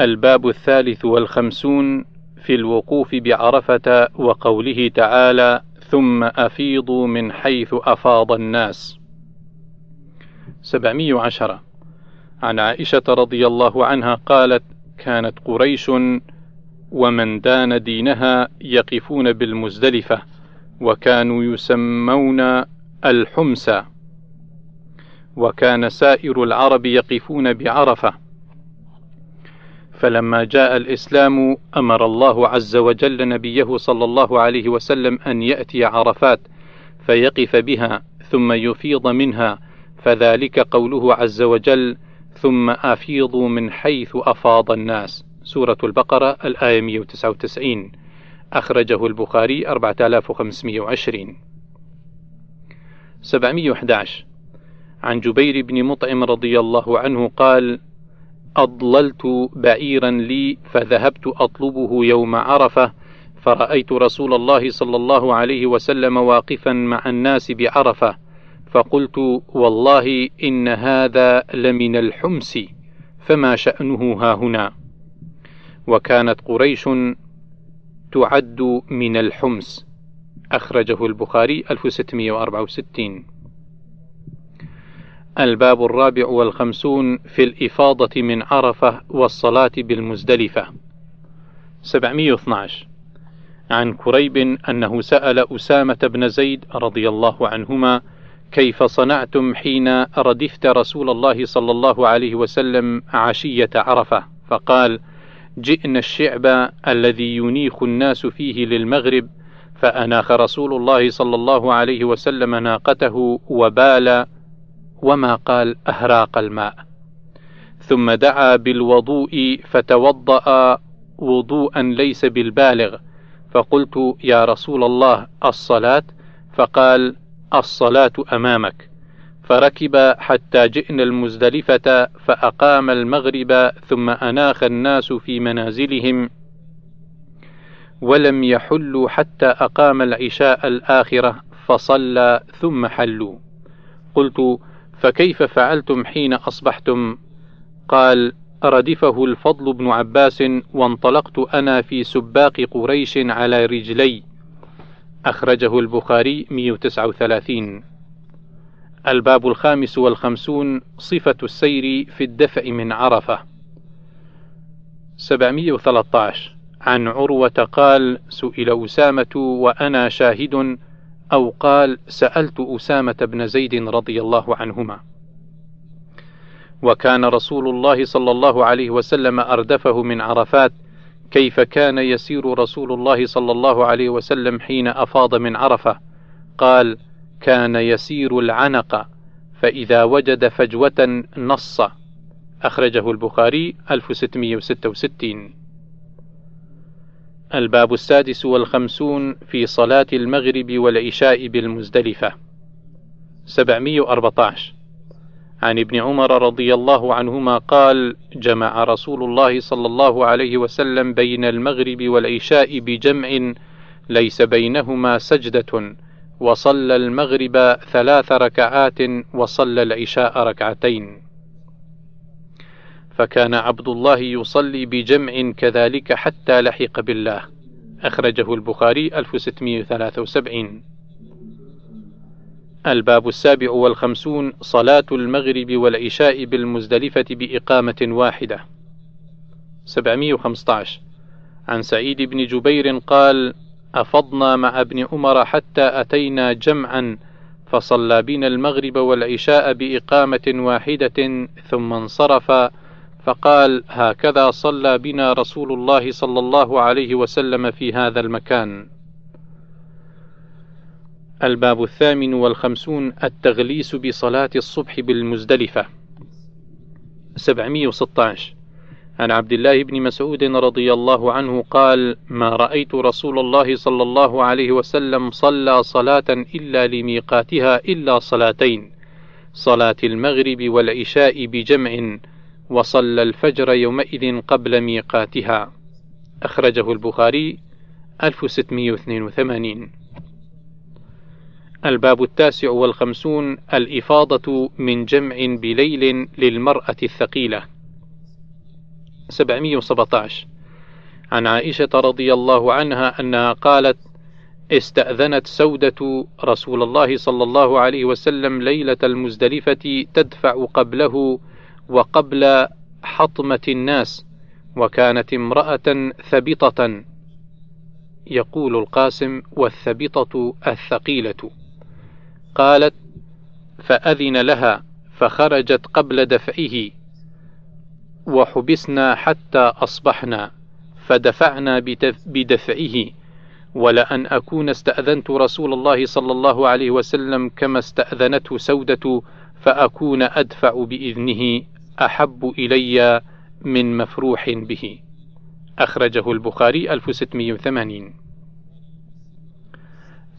الباب الثالث والخمسون في الوقوف بعرفة وقوله تعالى: ثم أفيضوا من حيث أفاض الناس. 710 عن عائشة رضي الله عنها قالت: كانت قريش ومن دان دينها يقفون بالمزدلفة، وكانوا يسمون الحمسى، وكان سائر العرب يقفون بعرفة، فلما جاء الإسلام أمر الله عز وجل نبيه صلى الله عليه وسلم أن يأتي عرفات فيقف بها ثم يفيض منها فذلك قوله عز وجل ثم أفيضوا من حيث أفاض الناس سورة البقرة الآية 199 أخرجه البخاري 4520 711 عن جبير بن مطعم رضي الله عنه قال أضللت بعيرا لي فذهبت أطلبه يوم عرفة فرأيت رسول الله صلى الله عليه وسلم واقفا مع الناس بعرفة فقلت والله إن هذا لمن الحمس فما شأنه ها هنا؟ وكانت قريش تعد من الحمس. أخرجه البخاري 1664 الباب الرابع والخمسون في الإفاضة من عرفة والصلاة بالمزدلفة. 712 عن كريب أنه سأل أسامة بن زيد رضي الله عنهما كيف صنعتم حين ردفت رسول الله صلى الله عليه وسلم عشية عرفة؟ فقال جئنا الشعب الذي ينيخ الناس فيه للمغرب فأناخ رسول الله صلى الله عليه وسلم ناقته وبال وما قال أهراق الماء. ثم دعا بالوضوء فتوضأ وضوءا ليس بالبالغ. فقلت يا رسول الله الصلاة؟ فقال الصلاة أمامك. فركب حتى جئنا المزدلفة فأقام المغرب ثم أناخ الناس في منازلهم ولم يحلوا حتى أقام العشاء الآخرة فصلى ثم حلوا. قلت فكيف فعلتم حين أصبحتم؟ قال ردفه الفضل بن عباس وانطلقت أنا في سباق قريش على رجلي. أخرجه البخاري 139 الباب الخامس والخمسون صفة السير في الدفع من عرفة. 713 عن عروة قال سئل أسامة وأنا شاهد أو قال سألت أسامة بن زيد رضي الله عنهما. وكان رسول الله صلى الله عليه وسلم أردفه من عرفات كيف كان يسير رسول الله صلى الله عليه وسلم حين أفاض من عرفة. قال كان يسير العنق فإذا وجد فجوة نص. أخرجه البخاري 1666 الباب السادس والخمسون في صلاة المغرب والعشاء بالمزدلفة. 714 عن ابن عمر رضي الله عنهما قال جمع رسول الله صلى الله عليه وسلم بين المغرب والعشاء بجمع ليس بينهما سجدة وصلى المغرب ثلاث ركعات وصلى العشاء ركعتين. فكان عبد الله يصلي بجمع كذلك حتى لحق بالله. أخرجه البخاري 1673 الباب السابع والخمسون صلاة المغرب والعشاء بالمزدلفة بإقامة واحدة. 715 عن سعيد بن جبير قال أفضنا مع ابن عمر حتى أتينا جمعا فصلى بنا المغرب والعشاء بإقامة واحدة ثم انصرف فقال هكذا صلى بنا رسول الله صلى الله عليه وسلم في هذا المكان. الباب الثامن والخمسون التغليس بصلاة الصبح بالمزدلفة. 716 عن عبد الله بن مسعود رضي الله عنه قال ما رأيت رسول الله صلى الله عليه وسلم صلى صلاة إلا لميقاتها إلا صلاتين صلاة المغرب والعشاء بجمع وصلى الفجر يومئذ قبل ميقاتها. أخرجه البخاري 1682 الباب التاسع والخمسون الإفاضة من جمع بليل للمرأة الثقيلة. 717 عن عائشة رضي الله عنها أنها قالت استأذنت سودة رسول الله صلى الله عليه وسلم ليلة المزدلفة تدفع قبله وقبل حطمة الناس وكانت امرأة ثبطة يقول القاسم والثبطة الثقيلة. قالت فأذن لها فخرجت قبل دفعه وحبسنا حتى أصبحنا فدفعنا بدفعه ولأن أكون استأذنت رسول الله صلى الله عليه وسلم كما استأذنته سودة فأكون أدفع بإذنه. أحب إلي من مفروح به. أخرجه البخاري 1680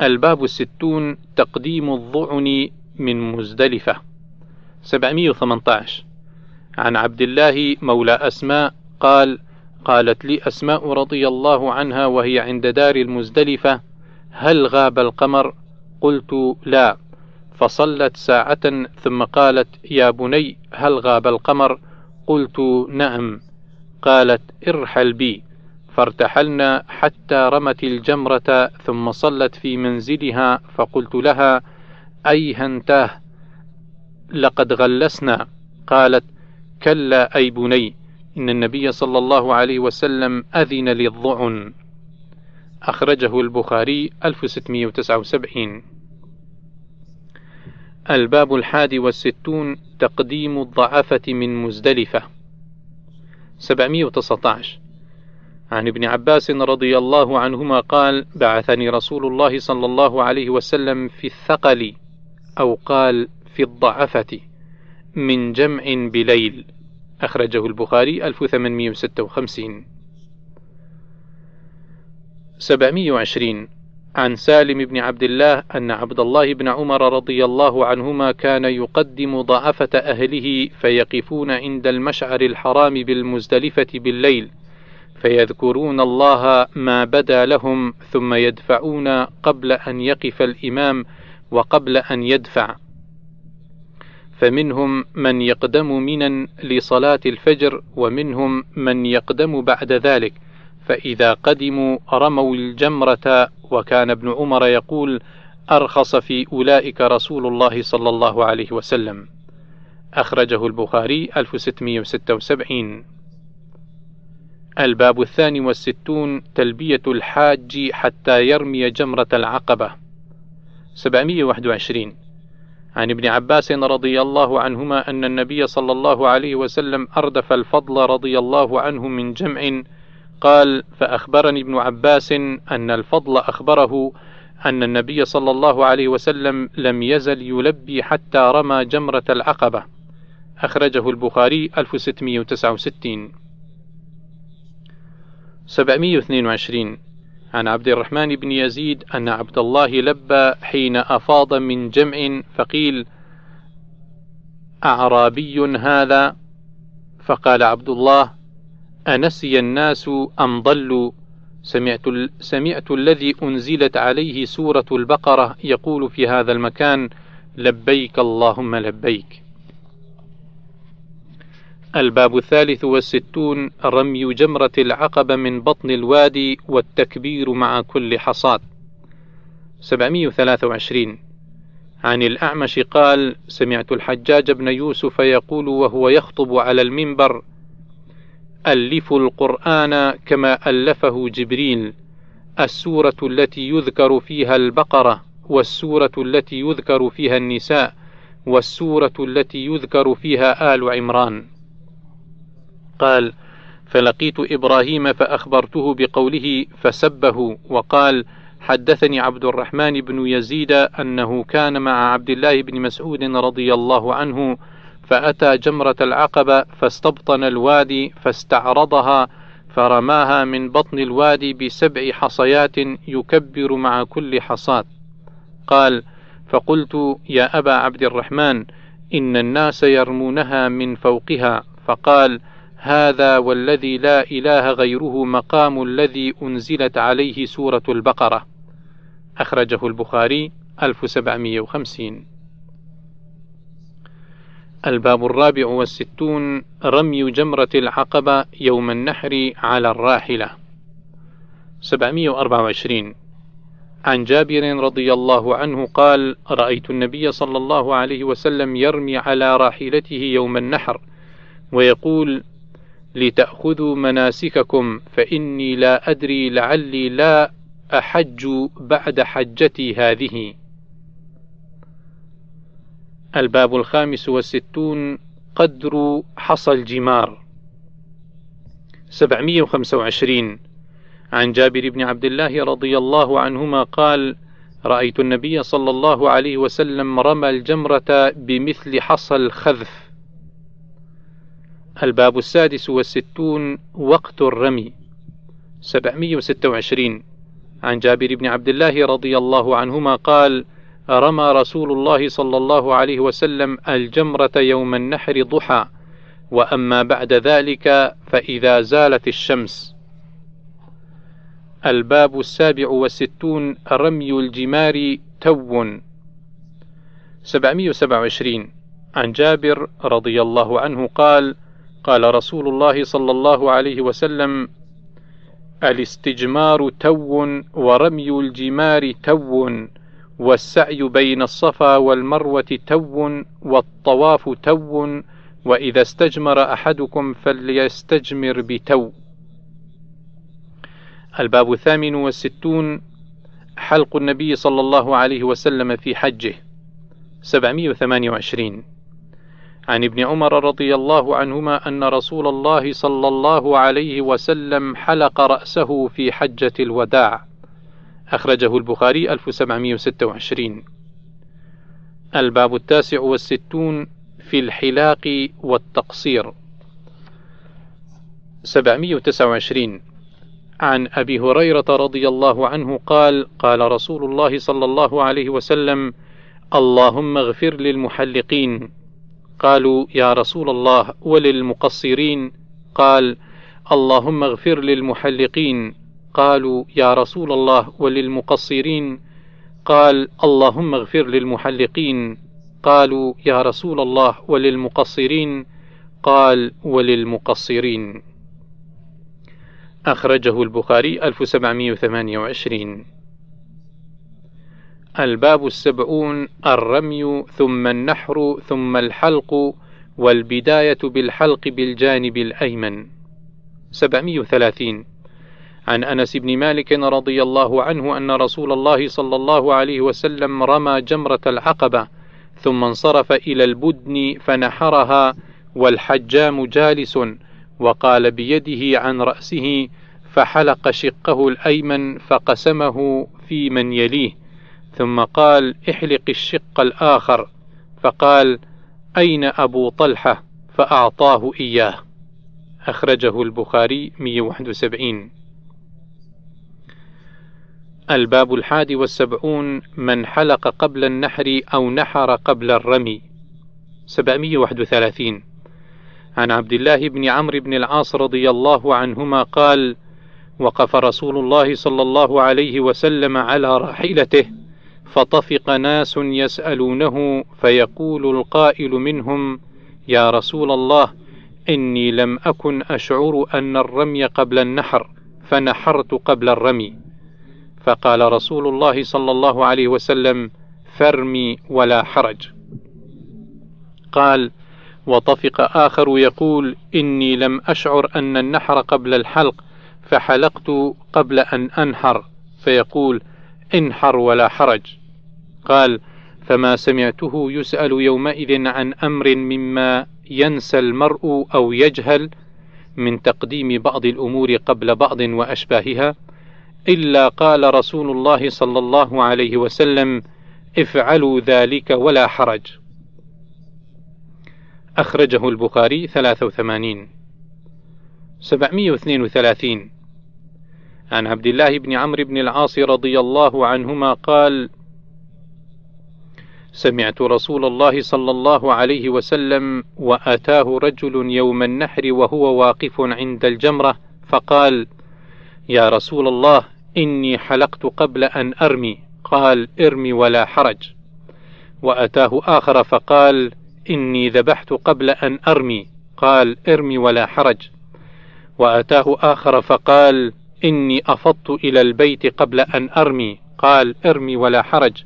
الباب الستون تقديم الظعن من مزدلفة. 718 عن عبد الله مولى أسماء قال قالت لي أسماء رضي الله عنها وهي عند دار المزدلفة هل غاب القمر؟ قلت لا. فصلت ساعة ثم قالت يا بني هل غاب القمر؟ قلت نعم. قالت ارحل بي. فارتحلنا حتى رمت الجمرة ثم صلت في منزلها فقلت لها أيهنتاه لقد غلسنا. قالت كلا أي بني إن النبي صلى الله عليه وسلم أذن للضعن. أخرجه البخاري 1679 الباب الحادي والستون تقديم الضعفة من مزدلفة. 719 عن ابن عباس رضي الله عنهما قال بعثني رسول الله صلى الله عليه وسلم في الثقل أو قال في الضعفة من جمع بليل. أخرجه البخاري 1856 720 عن سالم بن عبد الله أن عبد الله بن عمر رضي الله عنهما كان يقدم ضعفة أهله فيقفون عند المشعر الحرام بالمزدلفة بالليل فيذكرون الله ما بدا لهم ثم يدفعون قبل أن يقف الإمام وقبل أن يدفع. فمنهم من يقدم منا لصلاة الفجر ومنهم من يقدم بعد ذلك. فإذا قدموا رموا الجمرة. وكان ابن عمر يقول أرخص في أولئك رسول الله صلى الله عليه وسلم. أخرجه البخاري 1676 الباب الثاني والستون تلبية الحاج حتى يرمي جمرة العقبة. 721 عن ابن عباس رضي الله عنهما أن النبي صلى الله عليه وسلم أردف الفضل رضي الله عنه من جمع قال فأخبرني ابن عباس أن الفضل أخبره أن النبي صلى الله عليه وسلم لم يزل يلبي حتى رمى جمرة العقبة. أخرجه البخاري 1669 722 عن عبد الرحمن بن يزيد أن عبد الله لبى حين أفاض من جمع فقيل أعرابي هذا؟ فقال عبد الله أنسي الناس أم ضلوا؟ سمعت, سمعت الذي أنزلت عليه سورة البقرة يقول في هذا المكان لبيك اللهم لبيك. الباب الثالث والستون رمي جمرة العقبة من بطن الوادي والتكبير مع كل حصاد. 723 عن الأعمش قال سمعت الحجاج بن يوسف يقول وهو يخطب على المنبر ألفوا القرآن كما ألفه جبريل السورة التي يذكر فيها البقرة والسورة التي يذكر فيها النساء والسورة التي يذكر فيها آل عمران. قال فلقيت إبراهيم فأخبرته بقوله فسبه وقال حدثني عبد الرحمن بن يزيد أنه كان مع عبد الله بن مسعود رضي الله عنه فأتى جمرة العقبة فاستبطن الوادي فاستعرضها فرماها من بطن الوادي بسبع حصيات يكبر مع كل حصاة. قال فقلت يا أبا عبد الرحمن إن الناس يرمونها من فوقها. فقال هذا والذي لا إله غيره مقام الذي أنزلت عليه سورة البقرة. أخرجه البخاري 1750 الباب الرابع والستون رمي جمرة العقبة يوم النحر على الراحلة. 724 عن جابر رضي الله عنه قال رأيت النبي صلى الله عليه وسلم يرمي على راحلته يوم النحر ويقول لتأخذوا مناسككم فإني لا أدري لعلي لا أحج بعد حجتي هذه. الباب الخامس والستون قدر حصى الجمار. 725 عن جابر بن عبد الله رضي الله عنهما قال رأيت النبي صلى الله عليه وسلم رمى الجمرة بمثل حصى الخذف. الباب السادس والستون وقت الرمي. 726 عن جابر بن عبد الله رضي الله عنهما قال رمى رسول الله صلى الله عليه وسلم الجمرة يوم النحر ضحى وأما بعد ذلك فإذا زالت الشمس. الباب السابع والستون رمي الجمار تو. 727 عن جابر رضي الله عنه قال قال رسول الله صلى الله عليه وسلم الاستجمار تو ورمي الجمار تو. والسعي بين الصفا والمروة تو والطواف تو وإذا استجمر أحدكم فليستجمر بتو. الباب الثامن والستون حلق النبي صلى الله عليه وسلم في حجه 728 عن ابن عمر رضي الله عنهما أن رسول الله صلى الله عليه وسلم حلق رأسه في حجة الوداع. أخرجه البخاري 1726 الباب التاسع والستون في الحلاق والتقصير. 729 عن أبي هريرة رضي الله عنه قال قال رسول الله صلى الله عليه وسلم اللهم اغفر للمحلقين. قالوا يا رسول الله وللمقصرين. قال اللهم اغفر للمحلقين. قالوا يا رسول الله وللمقصرين. قال اللهم اغفر للمحلقين. قالوا يا رسول الله وللمقصرين. قال وللمقصرين. أخرجه البخاري 1728 الباب السبعون الرمي ثم النحر ثم الحلق والبداية بالحلق بالجانب الأيمن. 730 عن أنس بن مالك رضي الله عنه أن رسول الله صلى الله عليه وسلم رمى جمرة العقبة ثم انصرف إلى البدن فنحرها والحجام جالس وقال بيده عن رأسه فحلق شقه الأيمن فقسمه في من يليه ثم قال احلق الشق الآخر فقال أين أبو طلحة؟ فأعطاه إياه أخرجه البخاري 171 الباب الحادي والسبعون من حلق قبل النحر أو نحر قبل الرمي. 731 عن عبد الله بن عمرو بن العاص رضي الله عنهما قال وقف رسول الله صلى الله عليه وسلم على راحلته فطفق ناس يسألونه فيقول القائل منهم يا رسول الله إني لم أكن أشعر أن الرمي قبل النحر فنحرت قبل الرمي. فقال رسول الله صلى الله عليه وسلم فرمي ولا حرج. قال وطفق آخر يقول إني لم أشعر أن النحر قبل الحلق فحلقت قبل أن أنحر. فيقول انحر ولا حرج. قال فما سمعته يسأل يومئذ عن أمر مما ينسى المرء أو يجهل من تقديم بعض الأمور قبل بعض وأشباهها إلا قال رسول الله صلى الله عليه وسلم افعلوا ذلك ولا حرج. أخرجه البخاري 83 732 عن عبد الله بن عمرو بن العاص رضي الله عنهما قال سمعت رسول الله صلى الله عليه وسلم وأتاه رجل يوم النحر وهو واقف عند الجمرة فقال يا رسول الله إني حلقت قبل أن أرمي. قال إرمي ولا حرج. وأتاه آخر فقال إني ذبحت قبل أن أرمي. قال إرمي ولا حرج. وأتاه آخر فقال إني أفضت إلى البيت قبل أن أرمي. قال إرمي ولا حرج.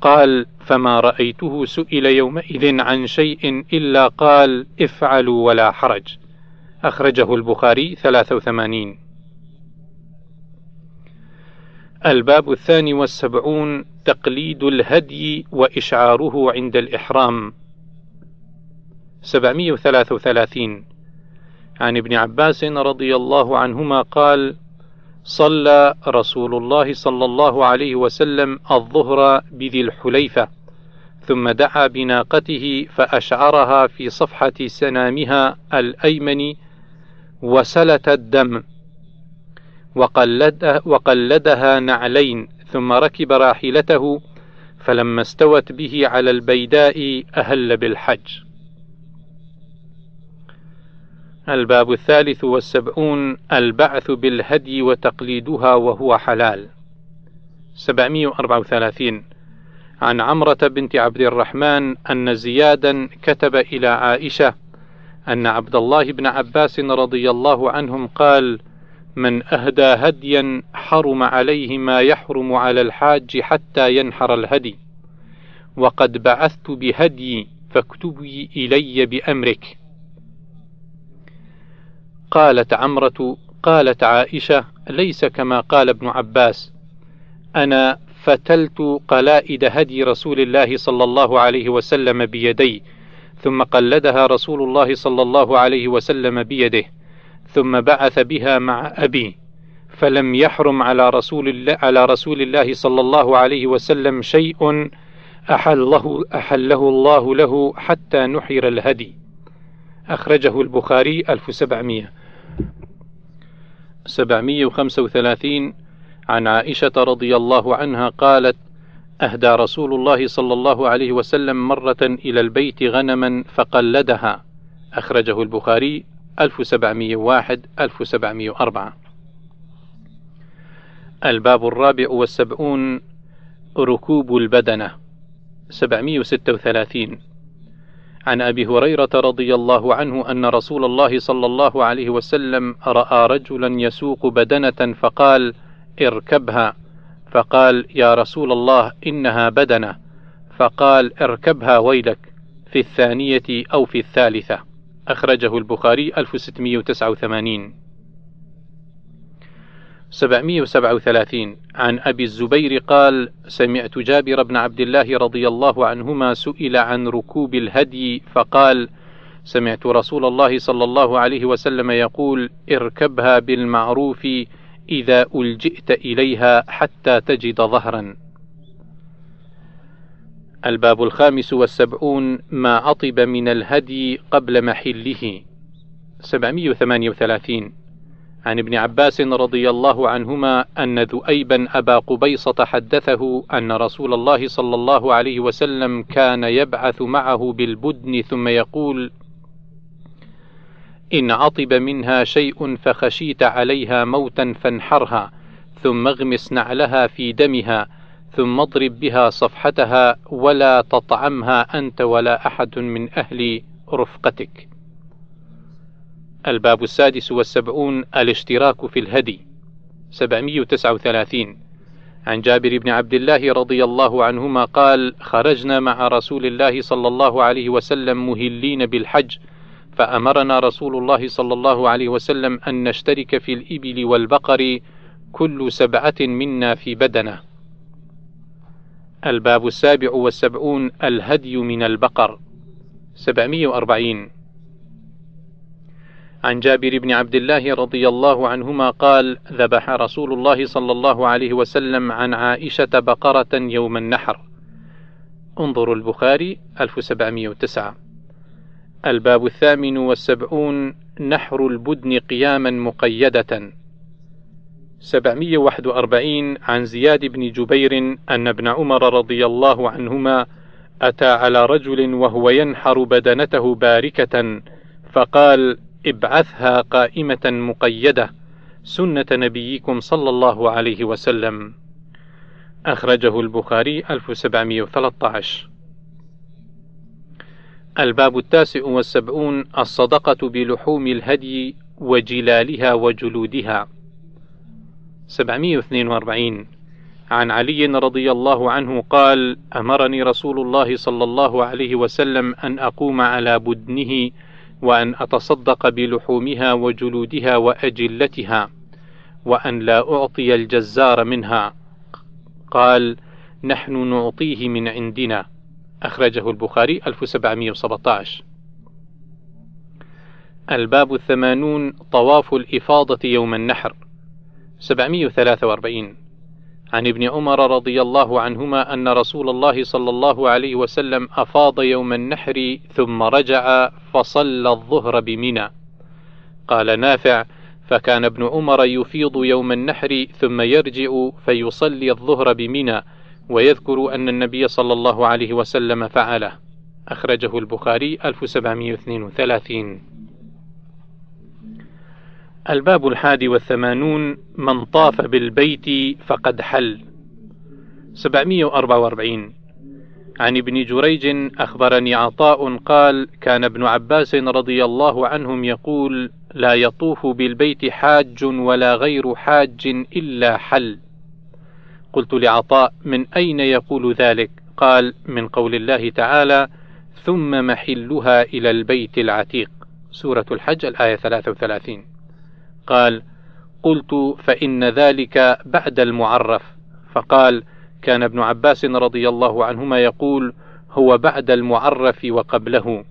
قال فما رأيته سئل يومئذ عن شيء إلا قال إفعلوا ولا حرج. أخرجه البخاري 83 الباب الثاني والسبعون تقليد الهدي وإشعاره عند الإحرام. 733 عن ابن عباس رضي الله عنهما قال صلى رسول الله صلى الله عليه وسلم الظهر بذي الحليفة ثم دعا بناقته فأشعرها في صفحة سنامها الأيمن وسلت الدم. وقلد وقلدها نعلين ثم ركب راحلته فلما استوت به على البيداء أهل بالحج. الباب الثالث والسبعون البعث بالهدي وتقليدها وهو حلال. 734 عن عمرة بنت عبد الرحمن أن زيادا كتب إلى عائشة أن عبد الله بن عباس رضي الله عنهم قال: من أهدى هديا حرم عليه ما يحرم على الحاج حتى ينحر الهدي، وقد بعثت بهدي فاكتبي إلي بأمرك. قالت عمرة: قالت عائشة: ليس كما قال ابن عباس، أنا فتلت قلائد هدي رسول الله صلى الله عليه وسلم بيدي ثم قلدها رسول الله صلى الله عليه وسلم بيده ثم بعث بها مع أبي فلم يحرم على رسول الله على رسول الله صلى الله عليه وسلم شيء أحله أحله الله له حتى نحر الهدي. أخرجه البخاري 1700 735 عن عائشة رضي الله عنها قالت أهدى رسول الله صلى الله عليه وسلم مرة إلى البيت غنما فقلدها. أخرجه البخاري 1701 1704 الباب الرابع والسبعون ركوب البدنة 736 عن أبي هريرة رضي الله عنه أن رسول الله صلى الله عليه وسلم رأى رجلا يسوق بدنة فقال اركبها. فقال يا رسول الله إنها بدنة. فقال اركبها ويلك في الثانية أو في الثالثة. أخرجه البخاري 1689 737 عن أبي الزبير قال سمعت جابر بن عبد الله رضي الله عنهما سئل عن ركوب الهدي فقال سمعت رسول الله صلى الله عليه وسلم يقول اركبها بالمعروف إذا ألجئت إليها حتى تجد ظهرا. الباب الخامس والسبعون ما عطب من الهدي قبل محله. 738 عن ابن عباس رضي الله عنهما أن ذؤيبا أبا قبيصة حدثه أن رسول الله صلى الله عليه وسلم كان يبعث معه بالبدن ثم يقول: إن عطب منها شيء فخشيت عليها موتا فانحرها ثم اغمس نعلها في دمها ثم اضرب بها صفحتها ولا تطعمها أنت ولا أحد من أهل رفقتك. الباب السادس والسبعون الاشتراك في الهدي. 739 عن جابر بن عبد الله رضي الله عنهما قال خرجنا مع رسول الله صلى الله عليه وسلم مهلين بالحج فأمرنا رسول الله صلى الله عليه وسلم أن نشترك في الإبل والبقر كل سبعة منا في بدنة. الباب السابع والسبعون الهدي من البقر 740 عن جابر بن عبد الله رضي الله عنهما قال ذبح رسول الله صلى الله عليه وسلم عن عائشة بقرة يوم النحر. انظروا البخاري 1709 الباب الثامن والسبعون نحر البدن قياما مقيدة. 741 عن زياد بن جبير أن ابن عمر رضي الله عنهما أتى على رجل وهو ينحر بدنته باركة فقال ابعثها قائمة مقيدة سنة نبيكم صلى الله عليه وسلم. أخرجه البخاري 1713 الباب التاسع والسبعون الصدقة بلحوم الهدي وجلالها وجلودها. 742 عن علي رضي الله عنه قال أمرني رسول الله صلى الله عليه وسلم أن أقوم على بدنه وأن أتصدق بلحومها وجلودها وأجلتها وأن لا أعطي الجزار منها. قال نحن نعطيه من عندنا. أخرجه البخاري 1717 الباب الثمانون. طواف الإفاضة يوم النحر. 743 عن ابن عمر رضي الله عنهما أن رسول الله صلى الله عليه وسلم أفاض يوم النحر ثم رجع فصلى الظهر بمنى قال نافع فكان ابن عمر يفيض يوم النحر ثم يرجع فيصلي الظهر بمنى ويذكر أن النبي صلى الله عليه وسلم فعله. أخرجه البخاري 1732 الباب الحادي والثمانون من طاف بالبيت فقد حل 744 عن ابن جريج أخبرني عطاء قال كان ابن عباس رضي الله عنهم يقول لا يطوف بالبيت حاج ولا غير حاج إلا حل قلت لعطاء من أين يقول ذلك؟ قال من قول الله تعالى ثم محلها إلى البيت العتيق سورة الحج الآية 33 قال قلت فإن ذلك بعد المعرف. فقال كان ابن عباس رضي الله عنهما يقول هو بعد المعرف وقبله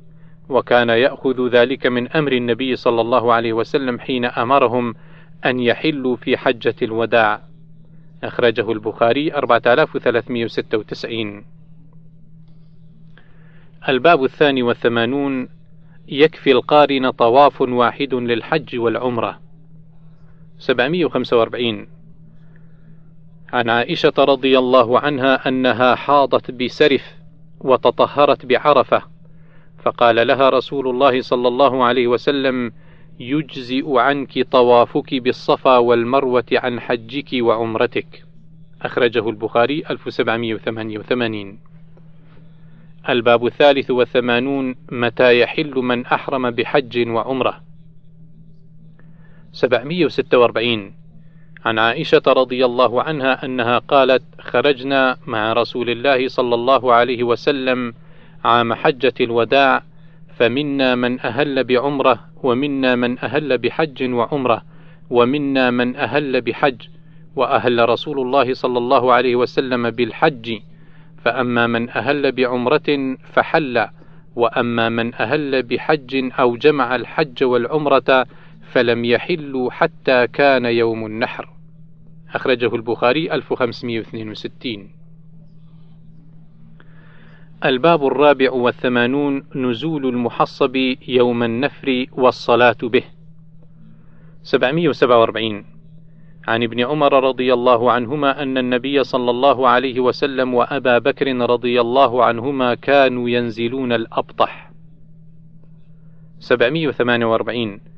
وكان يأخذ ذلك من أمر النبي صلى الله عليه وسلم حين أمرهم أن يحلوا في حجة الوداع. أخرجه البخاري 4396 الباب الثاني والثمانون يكفي القارن طواف واحد للحج والعمرة. 745 عن عائشة رضي الله عنها أنها حاضت بسرف وتطهرت بعرفة فقال لها رسول الله صلى الله عليه وسلم يجزئ عنك طوافك بالصفا والمروة عن حجك وعمرتك أخرجه البخاري 1788 الباب الثالث والثمانون متى يحل من أحرم بحج وعمرة 746 عن عائشة رضي الله عنها أنها قالت: خرجنا مع رسول الله صلى الله عليه وسلم عام حجة الوداع فمنا من أهل بعمرة ومنا من أهل بحج وعمرة ومنا من أهل بحج وأهل رسول الله صلى الله عليه وسلم بالحج فأما من أهل بعمرة فحل وأما من أهل بحج أو جمع الحج والعمرة فلم يحلوا حتى كان يوم النحر. أخرجه البخاري 1562 الباب الرابع والثمانون نزول المحصب يوم النفر والصلاة به. 747 عن ابن عمر رضي الله عنهما أن النبي صلى الله عليه وسلم وأبا بكر رضي الله عنهما كانوا ينزلون الأبطح. 748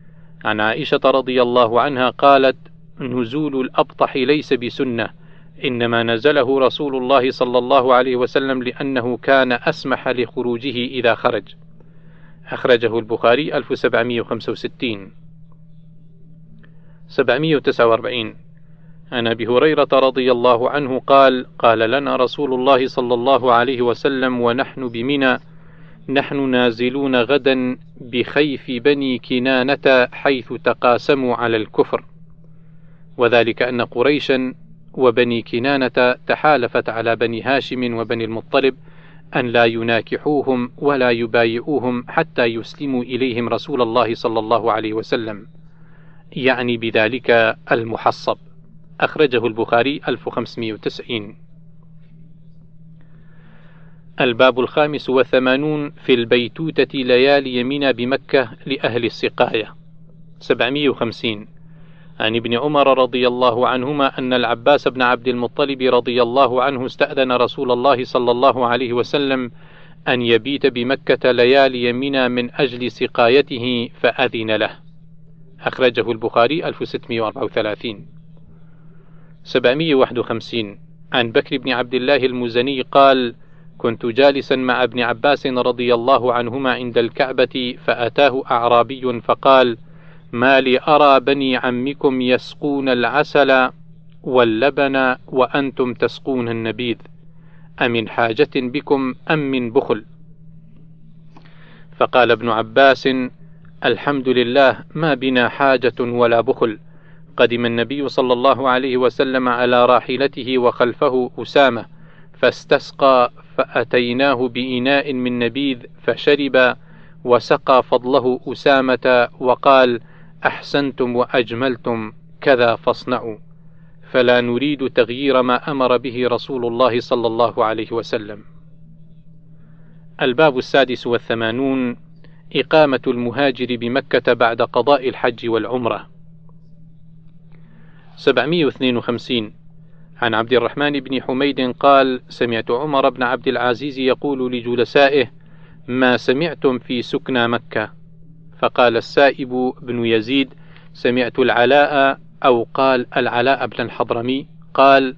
عن عائشة رضي الله عنها قالت: نزول الأبطح ليس بسنة، إنما نزله رسول الله صلى الله عليه وسلم لأنه كان أسمح لخروجه إذا خرج. أخرجه البخاري 1765 749 عن أبي هريرة رضي الله عنه قال: قال لنا رسول الله صلى الله عليه وسلم ونحن بمنى نحن نازلون غدا بخيف بني كنانة حيث تقاسموا على الكفر. وذلك أن قريشا وبني كنانة تحالفت على بني هاشم وبني المطلب أن لا يناكحوهم ولا يبايعوهم حتى يسلموا إليهم رسول الله صلى الله عليه وسلم. يعني بذلك المحصب. أخرجه البخاري 1590 الباب الخامس والثمانون في البيتوتة ليالي منى بمكة لأهل السقاية. 750 عن ابن عمر رضي الله عنهما أن العباس بن عبد المطلب رضي الله عنه استأذن رسول الله صلى الله عليه وسلم أن يبيت بمكة ليالي منى من أجل سقايته فأذن له. أخرجه البخاري 1634 751 عن بكر بن عبد الله المزني قال كنت جالسا مع ابن عباس رضي الله عنهما عند الكعبة فأتاه أعرابي فقال: ما لي أرى بني عمكم يسقون العسل واللبن وأنتم تسقون النبيذ أمن حاجة بكم أم من بخل؟ فقال ابن عباس الحمد لله ما بنا حاجة ولا بخل. قدم النبي صلى الله عليه وسلم على راحلته وخلفه أسامة فاستسقى فأتيناه بإناء من نبيذ فشرب وسقى فضله أسامة وقال: أحسنتم وأجملتم كذا فاصنعوا. فلا نريد تغيير ما أمر به رسول الله صلى الله عليه وسلم. الباب السادس والثمانون إقامة المهاجر بمكة بعد قضاء الحج والعمرة. 752 عن عبد الرحمن بن حميد قال سمعت عمر بن عبد العزيز يقول لجلسائه ما سمعتم في سكنى مكة؟ فقال السائب بن يزيد سمعت العلاء أو قال العلاء بن الحضرمي. قال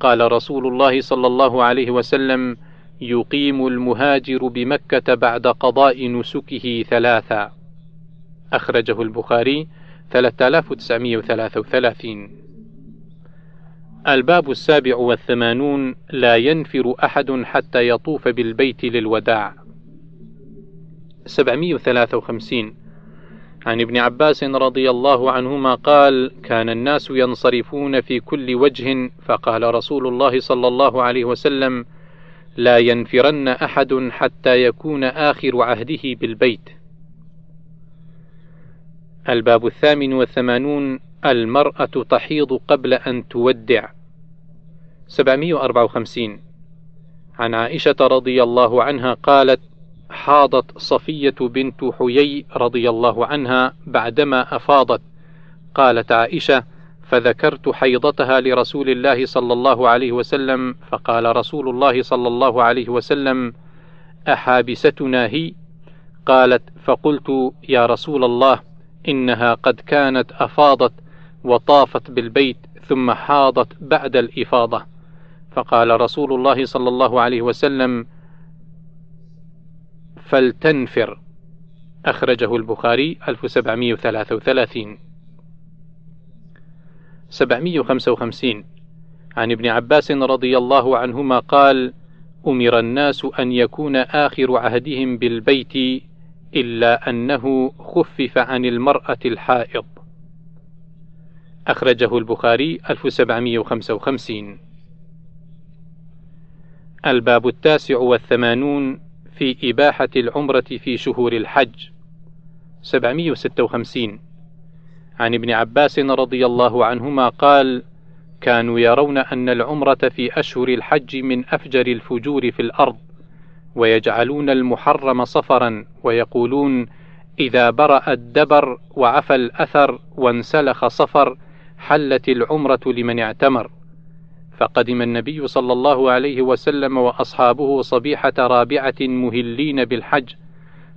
قال رسول الله صلى الله عليه وسلم يقيم المهاجر بمكة بعد قضاء نسكه ثلاثا. أخرجه البخاري 3933 الباب السابع والثمانون لا ينفر أحد حتى يطوف بالبيت للوداع. 753 عن ابن عباس رضي الله عنهما قال كان الناس ينصرفون في كل وجه فقال رسول الله صلى الله عليه وسلم لا ينفرن أحد حتى يكون آخر عهده بالبيت الباب الثامن والثمانون المرأة تحيض قبل أن تودع. 754 عن عائشة رضي الله عنها قالت حاضت صفية بنت حيي رضي الله عنها بعدما أفاضت. قالت عائشة فذكرت حيضتها لرسول الله صلى الله عليه وسلم فقال رسول الله صلى الله عليه وسلم أحابستنا هي؟ قالت فقلت يا رسول الله إنها قد كانت أفاضت وطافت بالبيت ثم حاضت بعد الإفاضة. فقال رسول الله صلى الله عليه وسلم فلتنفر. أخرجه البخاري 1733 755 عن ابن عباس رضي الله عنهما قال أمر الناس أن يكون آخر عهدهم بالبيت إلا أنه خفف عن المرأة الحائض. أخرجه البخاري 1755 الباب التاسع والثمانون في إباحة العمرة في شهور الحج. 756 عن ابن عباس رضي الله عنهما قال كانوا يرون أن العمرة في أشهر الحج من أفجر الفجور في الأرض ويجعلون المحرم صفرا ويقولون إذا برأ الدبر وعفى الأثر وانسلخ صفر حلت العمرة لمن اعتمر. فقدم النبي صلى الله عليه وسلم وأصحابه صبيحة رابعة مهلين بالحج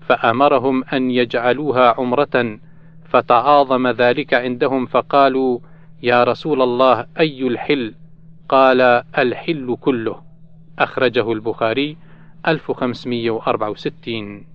فأمرهم أن يجعلوها عمرة فتعاظم ذلك عندهم فقالوا يا رسول الله أي الحل؟ قال الحل كله. أخرجه البخاري 1564